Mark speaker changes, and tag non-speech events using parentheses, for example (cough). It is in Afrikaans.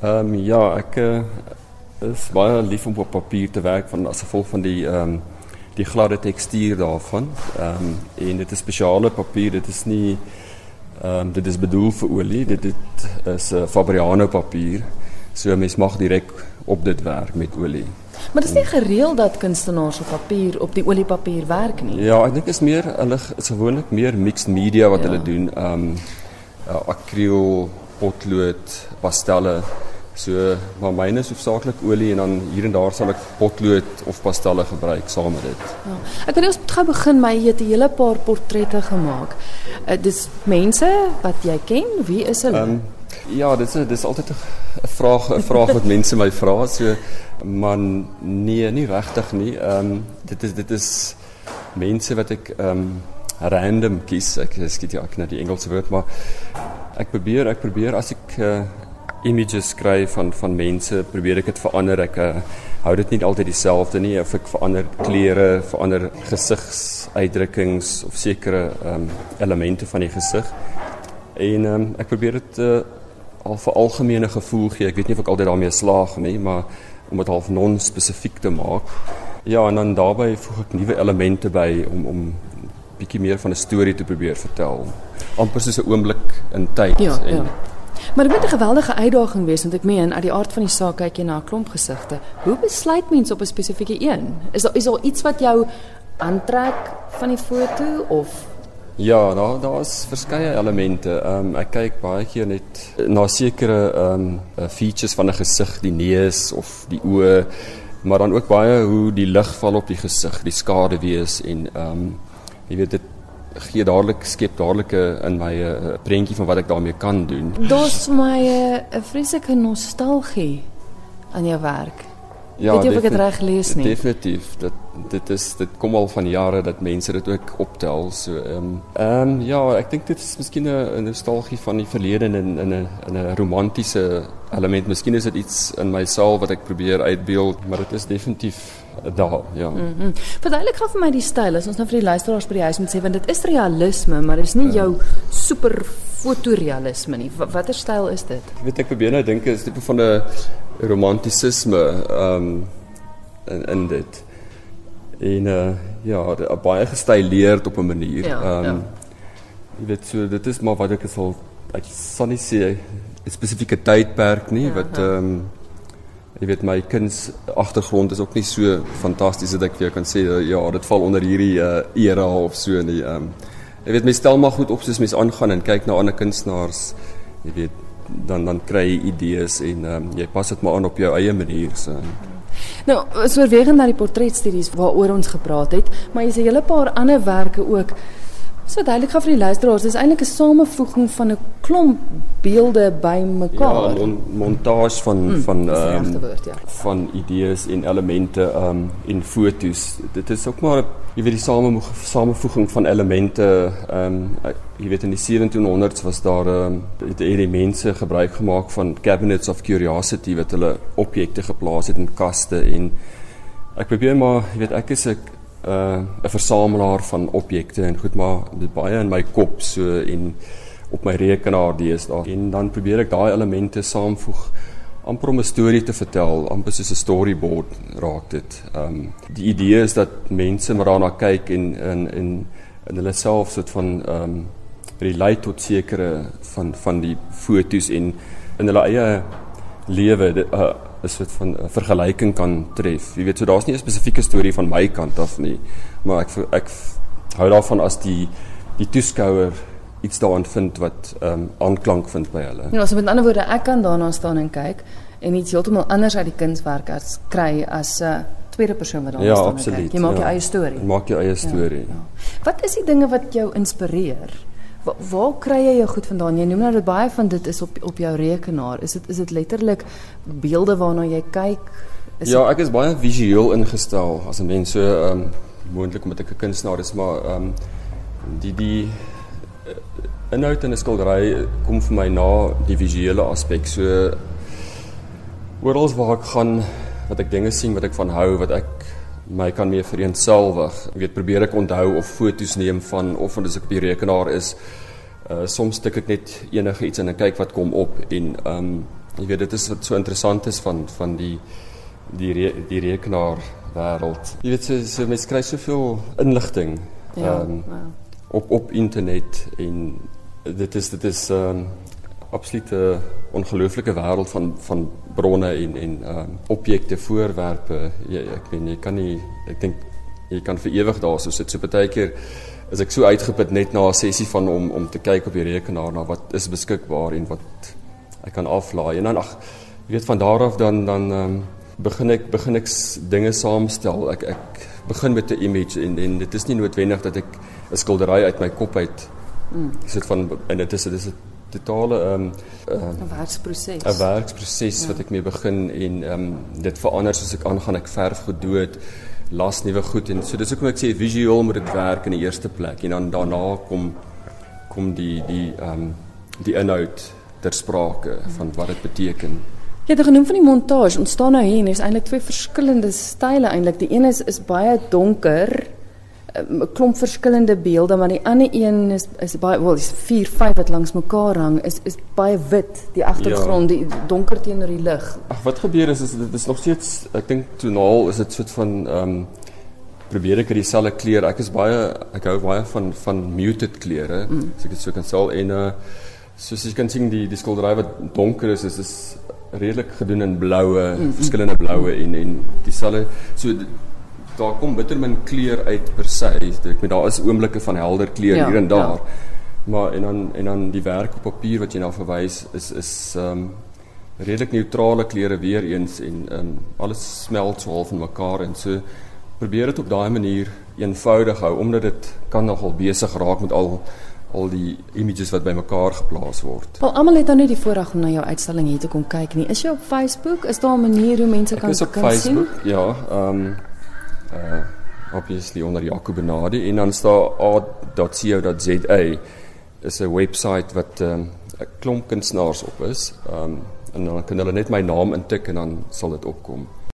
Speaker 1: Ehm um, ja, ek uh, is baie lief om op papier te werk van as gevolg van die ehm um, die gladde tekstuur daarvan. Ehm um, en dit is spesiale papier, dit is nie ehm um, dit is bedoel vir olie, dit dit is 'n uh, Fabriano papier. So mens mag direk op dit werk met olie.
Speaker 2: Maar dit is nie gereeld dat kunstenaars op papier op die oliepapier werk nie.
Speaker 1: Ja, ek dink is meer hulle is gewoonlik meer mixed media wat ja. hulle doen. Ehm um, uh, akriel, potlood, pastelle. So, maar myne is hoofsaaklik olie en dan hier en daar sal ek potlood of pastelle gebruik saam met dit.
Speaker 2: Ja. Ek wil eers gou begin my het 'n hele paar portrette gemaak. Uh, dis mense wat jy ken, wie is hulle? Um,
Speaker 1: ja, dit is dis altyd 'n vraag 'n vraag wat (laughs) mense my vra so man nee, nie regtig nie. Ehm um, dit is dit is mense wat ek ehm um, random kies. Ek skiet ja ek net die Engelse woord, maar ek probeer ek probeer as ek uh, images skryf van van mense, probeer ek dit verander. Ek uh, hou dit nie altyd dieselfde nie of ek verander klere, verander gesigsuitdrukkings of sekere um, elemente van die gesig. En um, ek probeer dit uh, al vir algemene gevoel gee. Ek weet nie of ek altyd daarmee slaag nie, maar om dit half non-spesifiek te maak. Ja, en dan daarbey voeg ek nuwe elemente by om om bietjie meer van 'n storie te probeer vertel. amper soos 'n oomblik in tyd
Speaker 2: ja, en ja. Maar dit moet 'n geweldige uitdaging wees want ek meen uit die aard van die saak kyk jy na 'n klomp gesigte. Hoe besluit mens op 'n spesifieke een? Is daar is daar iets wat jou aantrek van die foto of
Speaker 1: Ja, daar daar's verskeie elemente. Ehm um, ek kyk baie keer net na sekere ehm um, features van 'n gesig, die neus of die oë, maar dan ook baie hoe die lig val op die gesig, die skade wees en ehm um, jy weet dit gee dadelik skep dadelik in my 'n uh, prentjie van wat ek daarmee kan doen.
Speaker 2: Dis my 'n uh, vreeslike nostalgie aan jou werk. Ja, weet jy of ek dit reg lees nie?
Speaker 1: Definitief. Dit dit is dit kom al van jare dat mense dit ook optel. So ehm um, ehm um, ja, ek dink dit is miskien 'n nostalgie van die verlede in in 'n in 'n romantiese element. Miskien is dit iets in myself wat ek probeer uitbeeld, maar dit is definitief daar, ja.
Speaker 2: Mm Verduidelik gou vir my die styl. As ons nou vir die luisteraars by die huis moet sê want dit is realisme, maar dit is nie jou super fotorealisme nie. Watter styl is dit?
Speaker 1: Ek weet ek probeer nou dink is tipe van 'n romantisisme ehm um, in, in dit. En uh ja, baie gestileerd op 'n manier. Ehm ja, um, ja. Jy weet so dit is maar wat ek sal nie sê 'n spesifieke tydperk nie ja, wat ehm um, jy weet my kuns agtergrond is ook nie so fantasties dat ek vir jou kan sê ja, dit val onder hierdie uh, era of so nie. Ehm um, jy weet my stel maar goed op soos mens aangaan en kyk na ander kunstenaars. Jy weet dan dan kry jy idees en ehm um, jy pas dit maar aan op jou eie manier so.
Speaker 2: Nou, so oorwegend na die portretstudies waaroor ons gepraat het, maar jy sê hele paar ander werke ook So duidelik gaan vir die luisteraars, dis eintlik 'n samevoeging van 'n klomp beelde bymekaar.
Speaker 1: Ja, mon montage van mm, van ehm um, ja. van idees en elemente ehm um, in fotos. Dit is ook maar jy weet die same samevoeging van elemente ehm um, jy weet in die 1700s was daar ehm um, het hierdie mense gebruik gemaak van cabinets of curiosity wat hulle objekte geplaas het in kaste en ek probeer maar jy weet ek is 'n uh 'n versamelaar van objekte en goed maar baie in my kop so en op my rekenaar deesdae en dan probeer ek daai elemente saamvoeg amper om 'n storie te vertel amper soos 'n storyboard raak dit. Um die idee is dat mense maar daarna kyk en in in in hulle self soort van um relate tot sekere van van die fotos en in hulle eie lewe uh, 'n soort van vergelyking kan tref. Jy weet, so daar's nie 'n spesifieke storie van my kant af nie, maar ek ek hou daarvan as die die toeskouer iets daarin vind wat ehm um, aanklank vind by hulle.
Speaker 2: Ja, so met ander woorde, ek kan daarna staan en kyk en iets heeltemal anders uit die kunswerk as kry as 'n uh, tweede persoon wat daar
Speaker 1: ja,
Speaker 2: staan
Speaker 1: absoluut, en kyk.
Speaker 2: Jy maak
Speaker 1: ja,
Speaker 2: jou eie storie.
Speaker 1: Maak jou eie storie. Ja,
Speaker 2: ja. Wat is die dinge wat jou inspireer? Waar, waar kry jy jou goed vandaan? Jy noem nou dat baie van dit is op op jou rekenaar. Is dit is dit letterlik beelde waarna jy kyk?
Speaker 1: Is ja, ek is baie visueel ingestel as 'n mens so ehm um, moontlik omdat ek 'n kunstenaar is, maar ehm um, die die uh, inhoud in 'n skildery kom vir my na die visuele aspek. So oral waar ek gaan wat ek dinge sien wat ek van hou, wat ek my kan mee vereenselwig. Ek weet probeer ek onthou of foto's neem van of as ek op die rekenaar is Uh soms tik ek net enige iets en ek kyk wat kom op en ehm um, jy weet dit is wat so interessant is van van die die re, die rekenaar wêreld. Jy weet so, so mense kry soveel inligting ehm ja, um, wow. op op internet en dit is dit is ehm um, absolute ongelooflike wêreld van van bronne en en ehm um, objekte, voorwerpe. Jy ek weet jy kan nie ek dink jy kan vir ewig daar so sit. So baie keer is ek so uitgeput net na 'n sessie van om om te kyk op die rekenaar na wat is beskikbaar en wat ek kan aflaai. En dan ag, jy weet van daar af dan dan ehm um, begin ek begin ek dinge saamstel. Ek ek begin met 'n image en en dit is nie noodwendig dat ek 'n skildery uit my kop uit mm. sit van en dit is dit is 'n totale ehm um,
Speaker 2: uh, 'n werksproses.
Speaker 1: 'n werksproses ja. wat ek mee begin en ehm um, dit verander soos ek aangaan. Ek verf gedood las nuwe goed en so dis hoekom ek sê visueel moet dit werk in die eerste plek en dan daarna kom kom die die ehm um, die inhoud ter sprake van wat dit beteken.
Speaker 2: Jy het genoem van die montage. Ons staan nou hier en is eintlik twee verskillende style eintlik. Die een is is baie donker, ehm, 'n klomp verskillende beelde, maar die ander een is is baie wel is 4 5 wat langs mekaar hang is is baie wit, die agtergrond, ja. die donker teenoor die lig.
Speaker 1: Ag wat gebeur is is dit is nog steeds ek dink tonaal is dit soort van ehm um, probeer ek dieselfde kleur. Ek is baie ek hou baie van van muted kleure. Mm. As ek dit so kan sê en uh soos jy kan sien die die skildery wat donker is is is redelik gedoen in bloue, mm -hmm. verskillende bloue en en dieselfde so daar kom bitter min kleur uit per se. Ek met daar is oomblikke van helder kleur ja, hier en daar. Ja. Maar en dan en dan die werk op papier wat jy na verwys is is ehm um, redelik neutrale kleure weer eens en ehm um, alles smelt so half in mekaar en so probeer dit op daai manier eenvoudig hou omdat dit kan nogal besig raak met al al die images wat bymekaar geplaas word.
Speaker 2: Wel almal het nou net die voorreg om na jou uitstalling hier te kom kyk nie. Is jy op Facebook? Is daar 'n manier hoe mense kan
Speaker 1: kan sien? Op Facebook, ja. Ehm um, uh obviously onder Jaco Benadi en dan staan a.co.za is 'n webwerf wat ehm um, 'n klomp kunstenaars op is. Ehm um, en dan kan hulle net my naam intik en dan sal dit opkom.